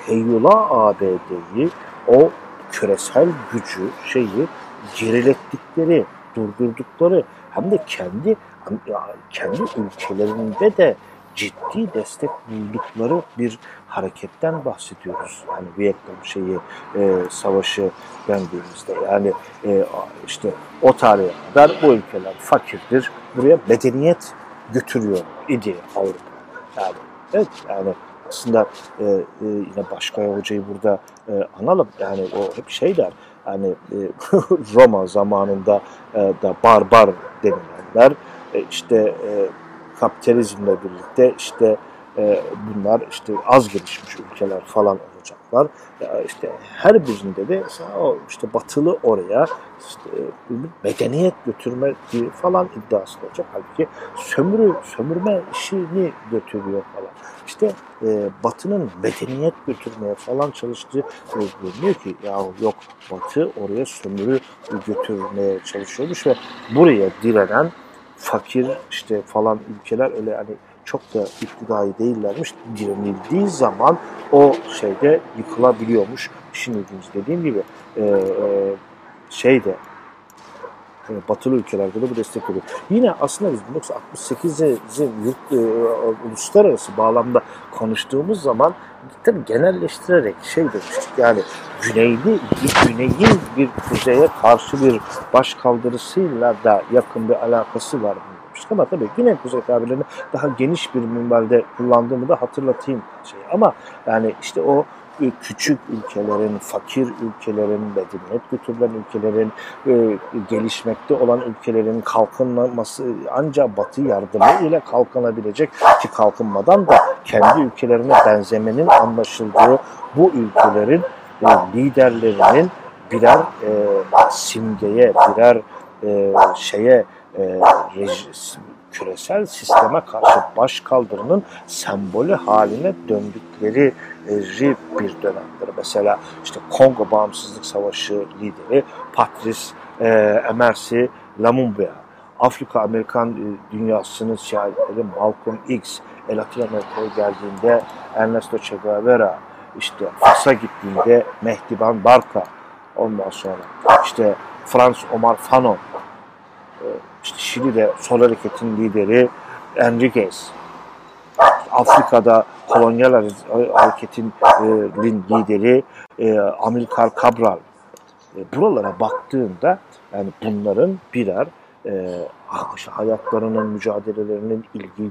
Heyula ABD'yi, o küresel gücü, şeyi gerilettikleri, durdurdukları hem de kendi kendi ülkelerinde de ciddi destek buldukları bir hareketten bahsediyoruz. Yani Vietnam şeyi e, savaşı dendiğimizde yani e, işte o tarihe kadar bu ülkeler fakirdir. Buraya medeniyet götürüyor idi Avrupa. Yani evet yani aslında e, e, yine Başkaya Hoca'yı burada e, analım. Yani o hep şey der. Yani e, Roma zamanında e, da barbar denilenler e, işte e, kapitalizmle birlikte işte e, bunlar işte az gelişmiş ülkeler falan olacaklar. Ya işte her birinde de o işte batılı oraya işte bir medeniyet götürme falan iddiası olacak. Halbuki sömürü, sömürme işini götürüyor falan. İşte e, batının medeniyet götürmeye falan çalıştığı görünüyor ki ya yok batı oraya sömürü götürmeye çalışıyormuş ve buraya direnen fakir işte falan ülkeler öyle hani çok da iktidai değillermiş. Direnildiği zaman o şeyde yıkılabiliyormuş. İşin ilginç dediğim gibi e, e, şeyde e, batılı ülkelerde de bu destek oluyor. Yine aslında biz 1968'in yurt, e, uluslararası bağlamda konuştuğumuz zaman tabii genelleştirerek şey demiştik yani güneyli, güneyin bir kuzeye karşı bir baş kaldırısıyla da yakın bir alakası var demiştik ama tabii Güney Kuzey tabirlerini daha geniş bir minvalde kullandığımı da hatırlatayım şey. Ama yani işte o küçük ülkelerin, fakir ülkelerin, medeniyet götürülen ülkelerin, gelişmekte olan ülkelerin kalkınması ancak batı yardımı ile kalkınabilecek ki kalkınmadan da kendi ülkelerine benzemenin anlaşıldığı bu ülkelerin liderlerinin birer e, simgeye, birer e, şeye e, küresel sisteme karşı baş kaldırının sembolü haline döndükleri bir dönemdir. Mesela işte Kongo Bağımsızlık Savaşı lideri Patrice e, Emersi Lumumba Afrika Amerikan e, dünyasının şairleri Malcolm X, Latin Amerika'ya geldiğinde Ernesto Che Guevara, işte Fas'a gittiğinde Mehdiban Barka, ondan sonra işte Frans Omar Fanon, e, işte Şili'de Sol Hareket'in lideri Enriquez, Afrika'da kolonyal hareketin lideri Amilcar Cabral. Buralara baktığında yani bunların birer e, hayatlarının, mücadelelerinin ilgi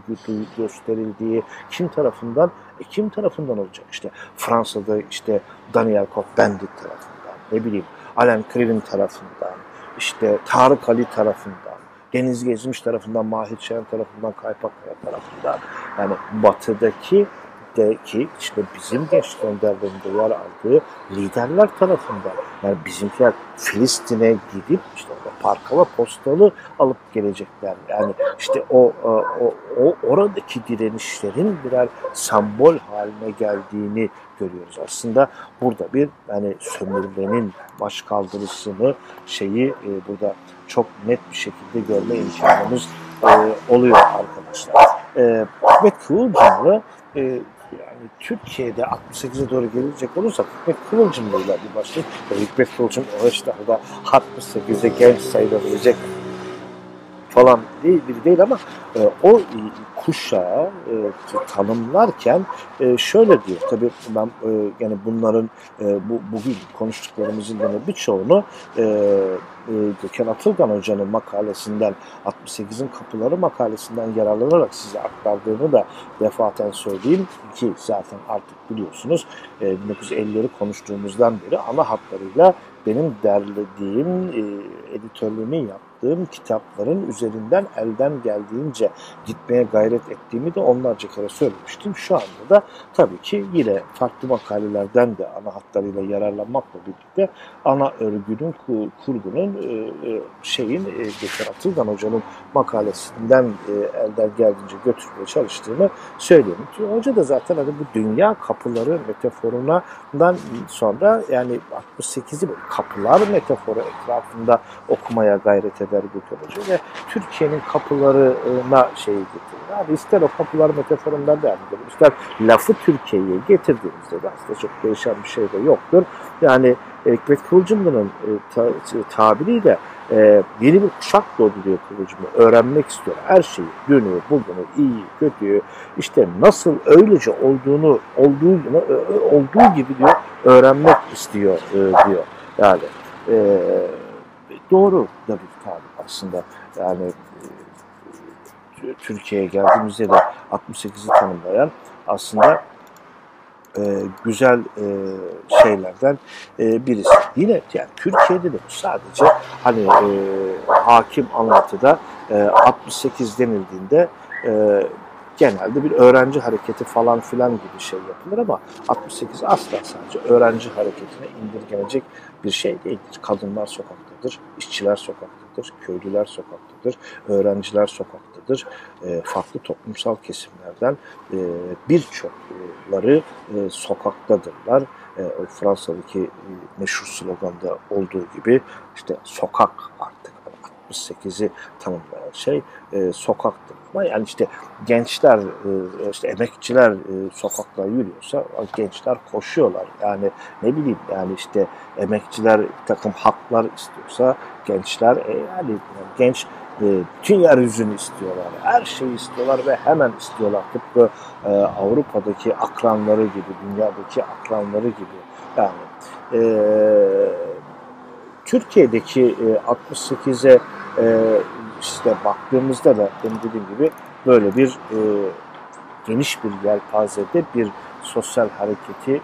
gösterildiği kim tarafından? E, kim tarafından olacak? İşte Fransa'da işte Daniel Cohn-Bendit tarafından, ne bileyim Alain Krivin tarafından, işte Tarık Ali tarafından, Deniz Gezmiş tarafından, Mahir Şen tarafından, Kaypakkaya tarafından. Yani batıdaki de ki işte bizim gençlik önderlerinde yer aldığı liderler tarafından yani bizimkiler Filistin'e gidip işte orada parkala postalı alıp gelecekler. Yani işte o, o, o oradaki direnişlerin birer sembol haline geldiğini görüyoruz. Aslında burada bir yani sömürmenin baş kaldırısını şeyi e, burada çok net bir şekilde görme imkanımız e, oluyor arkadaşlar. E, Ahmet Kıvılcımlı e, yani Türkiye'de 68'e doğru gelecek olursak Hikmet Kıvılcımlı'yla bir başlayıp Hikmet Kıvılcım o yaşlarda 68'de genç sayılabilecek falan değil, biri değil ama e, o kuşağı e, tanımlarken e, şöyle diyor. Tabii ben e, yani bunların e, bu bugün konuştuklarımızın da birçoğunu e, e, Gökhan Atılgan Hoca'nın makalesinden 68'in kapıları makalesinden yararlanarak size aktardığını da defaten söyleyeyim ki zaten artık biliyorsunuz e, 1950'leri konuştuğumuzdan beri ana hatlarıyla benim derlediğim, e, editörlüğünü yaptığım kitapların üzerinden elden geldiğince gitmeye gayret ettiğimi de onlarca kere söylemiştim. Şu anda da tabii ki yine farklı makalelerden de ana hatlarıyla yararlanmakla birlikte ana örgünün, kurgunun e, e, şeyin e, Gökhan Atılgan Hoca'nın makalesinden elden geldiğince götürmeye çalıştığını söylüyorum. Hoca da zaten hani bu dünya kapıları metaforundan sonra yani 68'i kapılar metaforu etrafında okumaya gayret Gökhan Hoca ve Türkiye'nin kapılarına şeyi getirir. Abi ister o kapılar metaforundan devam edelim, ister lafı Türkiye'ye getirdiğimizde de aslında çok değişen bir şey de yoktur. Yani Hikmet Kıvılcımlı'nın e, ta, tabiriyle e, yeni bir kuşak doğdu diyor Kıvılcımlı. Öğrenmek istiyor. Her şeyi, günü, bugünü, iyi, kötüyü, işte nasıl öylece olduğunu, olduğu, olduğu gibi diyor, öğrenmek istiyor e, diyor. Yani e, doğru tabir aslında. Yani e, Türkiye'ye geldiğimizde de 68'i tanımlayan aslında e, güzel e, şeylerden e, birisi. Yine yani Türkiye'de de sadece hani e, hakim anlatıda e, 68 denildiğinde e, genelde bir öğrenci hareketi falan filan gibi şey yapılır ama 68 asla sadece öğrenci hareketine indirgenecek bir şey değildir. Kadınlar sokaktadır, işçiler sokaktadır, köylüler sokaktadır, öğrenciler sokaktadır. E, farklı toplumsal kesimlerden e, birçokları e, sokaktadırlar. E, Fransa'daki e, meşhur sloganda olduğu gibi işte sokak artık 68'i tanımlayan şey e, sokaktır. Yani işte gençler, e, işte emekçiler e, sokakta yürüyorsa gençler koşuyorlar. Yani ne bileyim yani işte emekçiler takım haklar istiyorsa gençler e, yani, genç e, bütün yeryüzünü istiyorlar. Her şeyi istiyorlar ve hemen istiyorlar. Tıpkı e, Avrupa'daki akranları gibi, dünyadaki akranları gibi. Yani e, Türkiye'deki e, 68'e e, işte baktığımızda da benim dediğim gibi böyle bir e, geniş bir yelpazede bir sosyal hareketin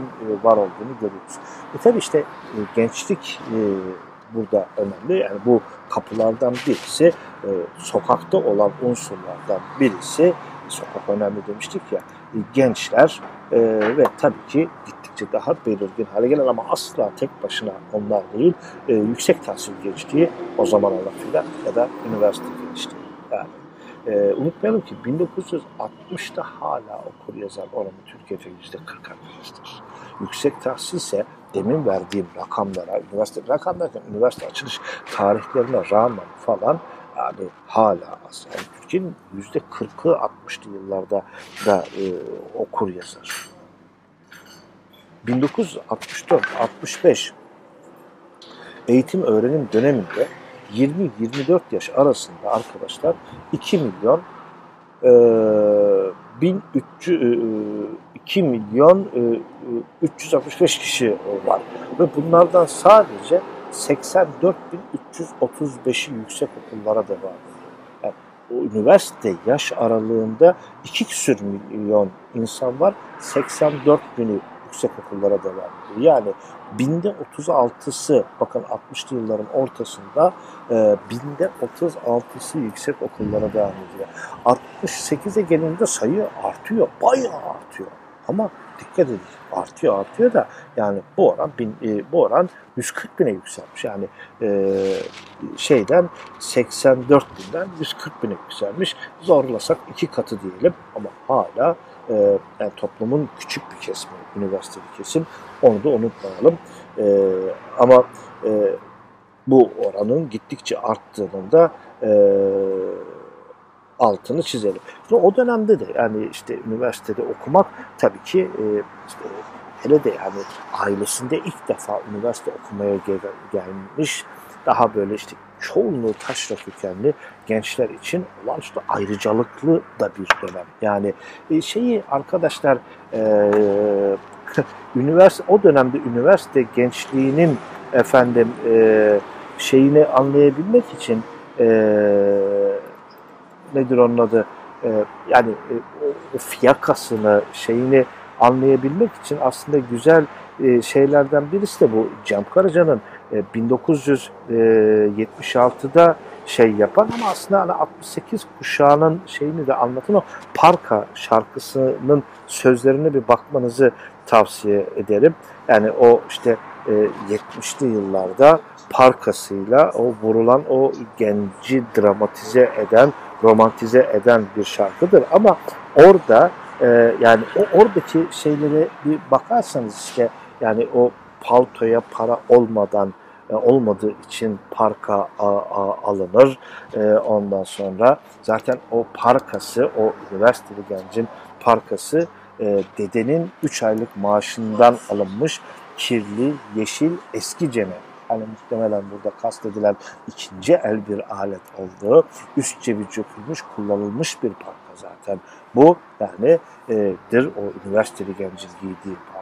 e, var olduğunu görüyoruz. E tabi işte gençlik burada önemli. Yani bu kapılardan birisi sokakta olan unsurlardan birisi sokak önemli demiştik ya gençler ve tabii ki gittikçe daha belirgin hale gelen ama asla tek başına onlar değil e, yüksek tahsil geçtiği o zaman lafıyla ya da üniversite geçtiği. Yani e, unutmayalım ki 1960'da hala okur yazar oranı Türkiye'de yüzde 40 arkadaşlar. Yüksek tahsil ise demin verdiğim rakamlara, üniversite rakamlarken üniversite açılış tarihlerine rağmen falan yani hala az. Yani Türkiye'nin yüzde 40'ı 60'lı yıllarda da e, okur yazar. 1964-65 eğitim öğrenim döneminde 20-24 yaş arasında arkadaşlar 2 milyon e, 1300 2 milyon 365 e, kişi var ve bunlardan sadece 84.335'i yüksek okullara devam ediyor. Yani o üniversite yaş aralığında 2 küsür milyon insan var. 84 bini yüksek okullara devam ediyor. Yani binde 36'sı bakın 60'lı yılların ortasında e, binde 36'sı yüksek okullara devam ediyor. 68'e gelince sayı artıyor. Bayağı artıyor. Ama dikkat edin artıyor artıyor da yani bu oran bin, e, bu oran 140 bine yükselmiş. Yani e, şeyden 84 binden 140 bine yükselmiş. Zorlasak iki katı diyelim ama hala e, yani toplumun küçük bir kesimi, üniversiteli kesim. Onu da unutmayalım. E, ama e, bu oranın gittikçe arttığının da e, altını çizelim. Şimdi o dönemde de yani işte üniversitede okumak tabii ki işte hele de yani ailesinde ilk defa üniversite okumaya gel gelmiş daha böyle işte çoğunluğu taşra kökenli gençler için olağanüstü ayrıcalıklı da bir dönem. Yani e, şeyi arkadaşlar e, üniversite o dönemde üniversite gençliğinin efendim e, şeyini anlayabilmek için e, nedir onun adı e, yani e, fiyakasını şeyini anlayabilmek için aslında güzel e, şeylerden birisi de bu Cem Karaca'nın e, 1976'da şey yapan ama aslında hani 68 kuşağının şeyini de anlatan o Parka şarkısının sözlerine bir bakmanızı tavsiye ederim. Yani o işte e, 70'li yıllarda parkasıyla o vurulan o genci dramatize eden, romantize eden bir şarkıdır. Ama orada e, yani o oradaki şeylere bir bakarsanız işte yani o paltoya para olmadan e, olmadığı için parka alınır. E, ondan sonra zaten o parkası, o üniversiteli gencin parkası e, dedenin 3 aylık maaşından alınmış kirli, yeşil, eski ceme hani muhtemelen burada kastedilen ikinci el bir alet olduğu üst cebi çökülmüş, kullanılmış bir parka zaten. Bu yani e, dir o üniversiteli gencin giydiği parka.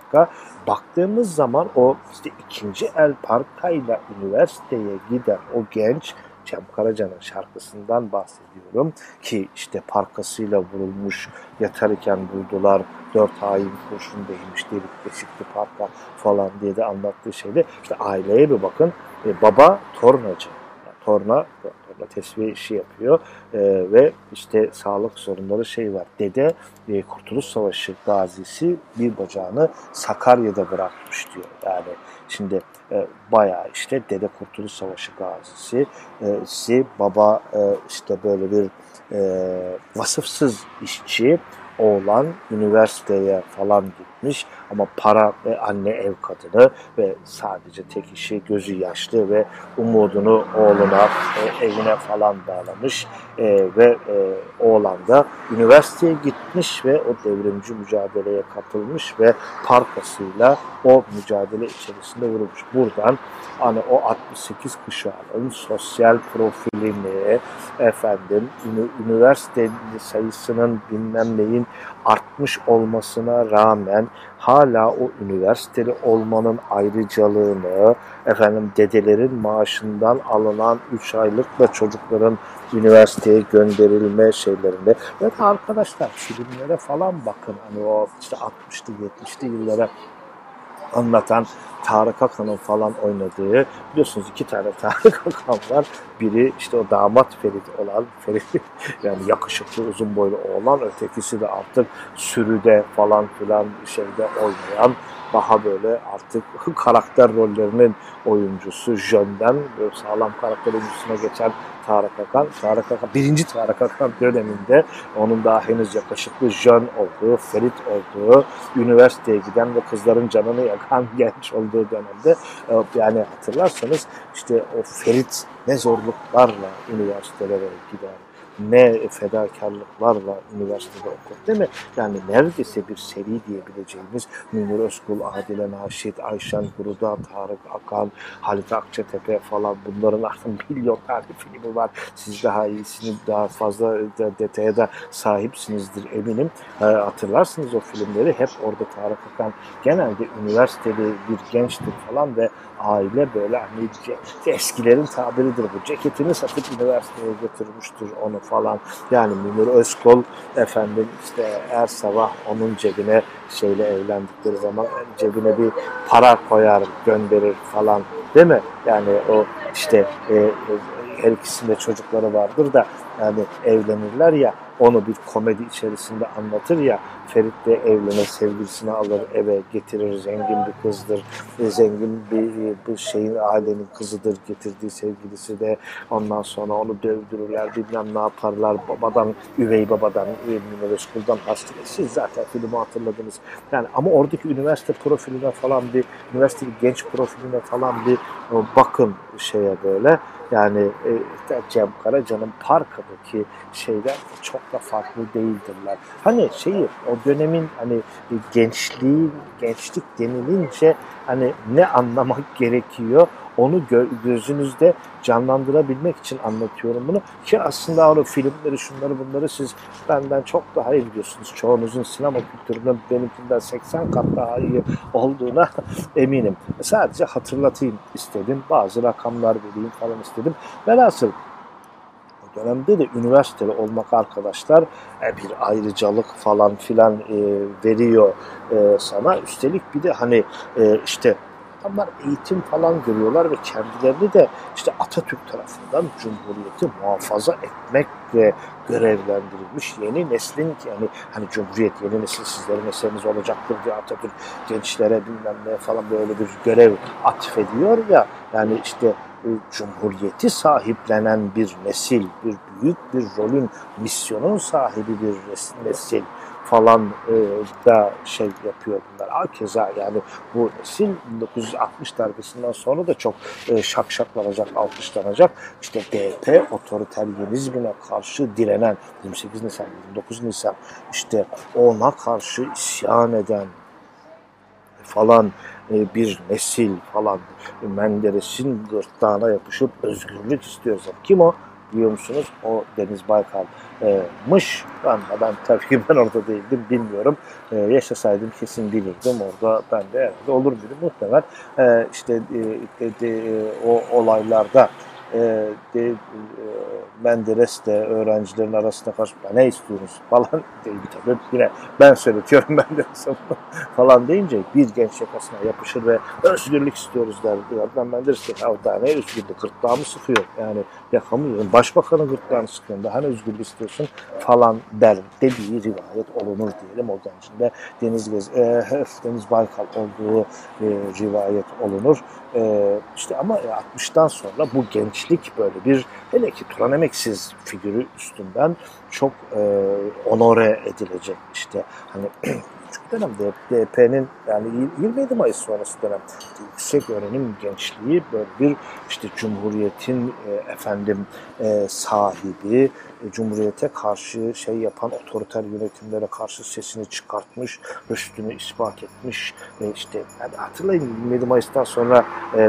Baktığımız zaman o işte ikinci el parkayla üniversiteye giden o genç Cem Karaca'nın şarkısından bahsediyorum. Ki işte parkasıyla vurulmuş yatarken buldular dört hain kurşun değmiş delik deşikli parka falan diye de anlattığı şeyde işte aileye bir bakın. E, baba tornacı torna torna tesviye işi yapıyor. E, ve işte sağlık sorunları şey var. Dede e, Kurtuluş Savaşı gazisi bir bacağını Sakarya'da bırakmış diyor. Yani şimdi e, bayağı işte Dede Kurtuluş Savaşı gazisi, e, si, baba e, işte böyle bir e, vasıfsız işçi, oğlan üniversiteye falan gitmiş ama para ve anne ev kadını ve sadece tek işi gözü yaşlı ve umudunu oğluna e, evine falan bağlamış e, ve e, oğlan da üniversiteye gitmiş ve o devrimci mücadeleye katılmış ve parkasıyla o mücadele içerisinde vurulmuş. Buradan hani o 68 kuşağının sosyal profilini efendim üniversite sayısının bilmem neyin artmış olmasına rağmen hala o üniversiteli olmanın ayrıcalığını, efendim dedelerin maaşından alınan 3 aylıkla çocukların üniversiteye gönderilme şeylerinde. Ve arkadaşlar filmlere falan bakın. Hani o işte 60'lı 70'li yıllara anlatan Tarık Akan'ın falan oynadığı biliyorsunuz iki tane Tarık Akan var. Biri işte o damat Ferit olan Ferit yani yakışıklı uzun boylu oğlan ötekisi de artık sürüde falan filan şeyde oynayan daha böyle artık karakter rollerinin oyuncusu Jön'den sağlam karakter oyuncusuna geçen Tarık Akan. Tarık Akan, birinci Tarık Akan döneminde onun daha henüz yakışıklı jön olduğu, ferit olduğu, üniversiteye giden ve kızların canını yakan genç olduğu dönemde e, yani hatırlarsanız işte o ferit ne zorluklarla üniversitelere gider ne fedakarlıklarla üniversitede okur değil mi? Yani neredeyse bir seri diyebileceğimiz Münir Özkul, Adile Naşit, Ayşen Guruda, Tarık Akan, Halit Akçatepe falan bunların artık milyon tane filmi var. Siz daha iyisini daha fazla detaya da sahipsinizdir eminim. E, hatırlarsınız o filmleri hep orada Tarık Akan genelde üniversiteli bir gençtir falan ve aile böyle hani eskilerin tabiridir bu. Ceketini satıp üniversiteye götürmüştür onu falan. Yani Münir Özkol efendim işte her sabah onun cebine şeyle evlendikleri zaman cebine bir para koyar gönderir falan değil mi? Yani o işte e, e her ikisinde çocukları vardır da yani evlenirler ya onu bir komedi içerisinde anlatır ya Ferit de evlenir, sevgilisini alır, eve getirir, zengin bir kızdır, zengin bir, bir şeyin ailenin kızıdır getirdiği sevgilisi de ondan sonra onu dövdürürler, bilmem ne yaparlar, babadan, üvey babadan, Münir Özkul'dan hasta. Siz zaten filmi hatırladınız. Yani ama oradaki üniversite profiline falan bir, üniversite genç profiline falan bir bakın şeye böyle. Yani e, Cem Karaca'nın Parka'daki şeyler çok da farklı değildirler. Hani şeyi o dönemin hani gençliği, gençlik denilince hani ne anlamak gerekiyor onu gö- gözünüzde canlandırabilmek için anlatıyorum bunu. Ki aslında o filmleri, şunları bunları siz benden çok daha iyi biliyorsunuz. Çoğunuzun sinema kültürünün benimkinden 80 kat daha iyi olduğuna eminim. Sadece hatırlatayım istedim. Bazı rakamlar vereyim falan istedim. Velhasıl dönemde de üniversiteli olmak arkadaşlar e, bir ayrıcalık falan filan e, veriyor e, sana. Üstelik bir de hani e, işte adamlar eğitim falan görüyorlar ve kendilerini de işte Atatürk tarafından Cumhuriyeti muhafaza etmekle görevlendirilmiş yeni neslin yani hani Cumhuriyet yeni nesil sizlerin eseriniz olacaktır diye Atatürk gençlere bilmem ne falan böyle bir görev atfediyor ya yani işte Cumhuriyeti sahiplenen bir nesil, bir büyük bir rolün, misyonun sahibi bir nesil falan e, da şey yapıyor bunlar. Hakeza yani bu nesil 1960 darbesinden sonra da çok e, şakşaklanacak, alkışlanacak. İşte DP otoriteryenizmine karşı direnen 28 Nisan, 29 Nisan işte ona karşı isyan eden falan bir nesil falan Menderes'in gırtlağına yapışıp özgürlük istiyorsa kim o? biliyor musunuz? O Deniz Baykal'mış. Ben, ben tabii ki ben orada değildim bilmiyorum. Yaşasaydım kesin bilirdim. Orada ben de herhalde olur dedim muhtemel. Ee, işte e, o olaylarda e, de, e, Menderes de öğrencilerin arasında karşı ne istiyoruz falan değil tabii. Yine ben söyletiyorum Menderes'e falan deyince bir genç yakasına yapışır ve özgürlük istiyoruz der. Ben Menderes de ya daha ne özgürlük gırtlağımı sıkıyor yani yakamıyorum. Başbakanın gırtlağını sıkıyorum daha ne özgürlük istiyorsun falan der dediği rivayet olunur diyelim o gencin de Deniz, Gez, e, Deniz Baykal olduğu e, rivayet olunur. E, işte ama 60'tan sonra bu gençlik böyle bir hele ki Turan Emeksiz figürü üstünden çok e, onore edilecek işte. Hani küçük dönem DP'nin yani 27 Mayıs sonrası dönem yüksek öğrenim gençliği böyle bir işte Cumhuriyet'in e, efendim e, sahibi e, Cumhuriyet'e karşı şey yapan otoriter yönetimlere karşı sesini çıkartmış, rüştünü ispat etmiş. E, işte yani hatırlayın 27 Mayıs'tan sonra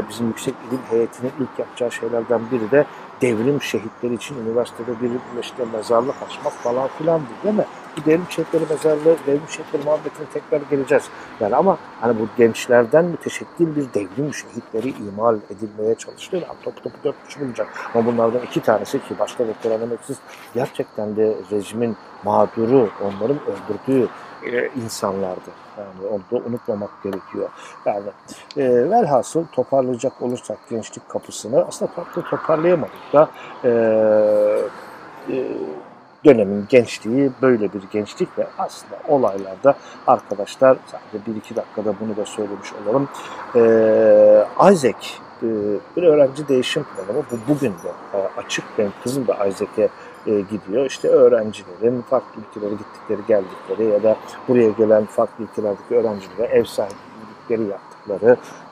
bizim yüksek ilim heyetinin ilk yapacağı şeylerden biri de devrim şehitleri için üniversitede bir işte mezarlık açmak falan filan değil mi? Bu devrim şehitleri mezarlığı, devrim şehitleri muhabbetine tekrar geleceğiz. Yani ama hani bu gençlerden müteşekkil bir devrim şehitleri imal edilmeye çalışılıyor. Yani topu topu dört kişi bulacak. Ama bunlardan iki tanesi ki başta doktor Anemeksiz gerçekten de rejimin mağduru, onların öldürdüğü e, insanlardı. Yani onu da unutmamak gerekiyor. Yani e, velhasıl toparlayacak olursak gençlik kapısını aslında farklı toparlayamadık da e, e, dönemin gençliği böyle bir gençlik ve aslında olaylarda arkadaşlar sadece bir iki dakikada bunu da söylemiş olalım. E, Isaac e, bir öğrenci değişim programı. Bu bugün de e, açık. Benim kızım da Isaac'e e, gidiyor. İşte öğrencilerin farklı ülkelere gittikleri, geldikleri ya da buraya gelen farklı ülkelerdeki öğrencilere ev sahiplikleri yaptıkları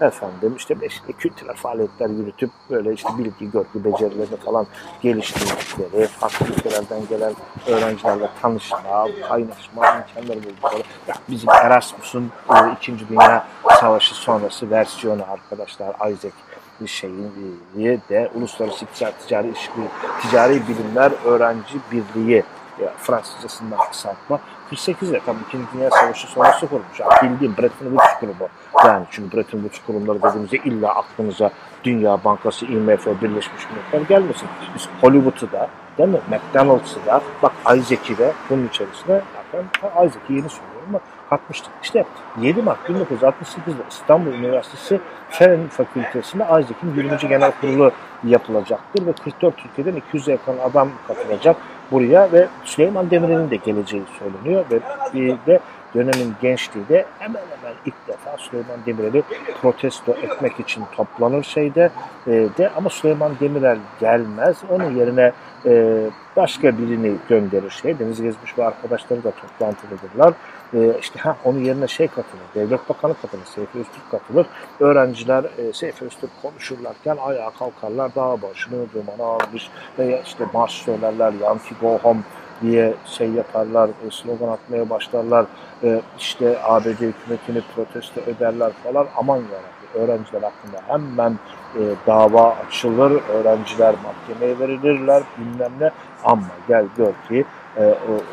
efendim işte işte kültürel faaliyetler yürütüp böyle işte bilgi, görgü becerilerini falan geliştirdikleri, farklı ülkelerden gelen öğrencilerle tanışma, kaynaşma imkanları buldukları. Bizim Erasmus'un e, İkinci Dünya Savaşı sonrası versiyonu arkadaşlar Isaac e, de Uluslararası İktisat Ticari İşbirliği Ticari Bilimler Öğrenci Birliği ya Fransızcasından kısaltma 48'de tam İkinci Dünya Savaşı sonrası kurulmuş. Yani bildiğim Bretton Woods kurumu. Yani çünkü Bretton Woods kurumları dediğimizde illa aklınıza Dünya Bankası, IMF, Birleşmiş Milletler gelmesin. Biz Hollywood'u da değil mi? McDonald's'ı da bak Isaac'i de bunun içerisine zaten Isaac'i yeni söylüyorum ama katmıştık. İşte 7 Mart 1968'de İstanbul Üniversitesi Fen Fakültesi'nde Isaac'in 20. Genel Kurulu yapılacaktır ve 44 Türkiye'den 200'e yakın adam katılacak buraya ve Süleyman Demirel'in de geleceği söyleniyor ve bir de dönemin gençliği de hemen hemen ilk defa Süleyman Demirel'i protesto etmek için toplanır şeyde e, de ama Süleyman Demirel gelmez. Onun yerine e, başka birini gönderir şey. Deniz Gezmiş ve arkadaşları da toplantıdadırlar. E, işte ha onun yerine şey katılır. Devlet Bakanı katılır. Seyfi Öztürk katılır. Öğrenciler e, Seyfi Öztürk konuşurlarken ayağa kalkarlar. Dağ başını dumana almış veya işte marş söylerler. Yankee go home diye şey yaparlar, e, slogan atmaya başlarlar. E, işte ABD hükümetini protesto ederler falan. Aman yarabbim öğrenciler hakkında hemen e, dava açılır, öğrenciler mahkemeye verilirler bilmem ne. Ama gel gör ki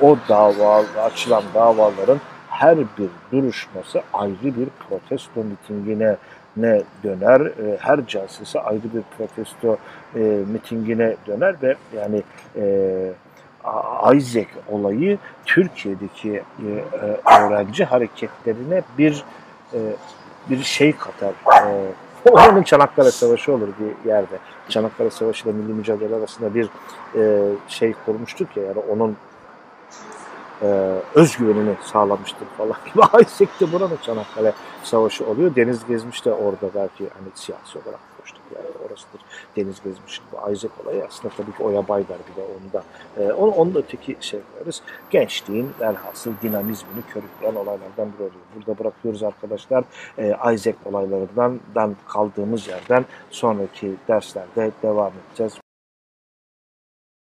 o, dava, açılan davaların her bir duruşması ayrı bir protesto mitingine ne döner. Her celsesi ayrı bir protesto e, mitingine döner ve yani e, Isaac olayı Türkiye'deki e, e, öğrenci hareketlerine bir e, bir şey katar. Onun Çanakkale Savaşı olur bir yerde. Çanakkale Savaşı ile milli mücadele arasında bir şey kurmuştuk ya yani onun özgüvenini sağlamıştır falan gibi. Aysek'te buranın Çanakkale Savaşı oluyor. Deniz Gezmiş de orada belki hani siyasi olarak yani orasıdır. Deniz Gezmiş'in bu Isaac olayı aslında tabii ki Oya Baydar bir de onda. E, onu, onu da öteki şey koyarız. Gençliğin velhasıl dinamizmini körükleyen olaylardan biri oluyor. Burada bırakıyoruz arkadaşlar. E, Isaac olaylarından kaldığımız yerden sonraki derslerde devam edeceğiz.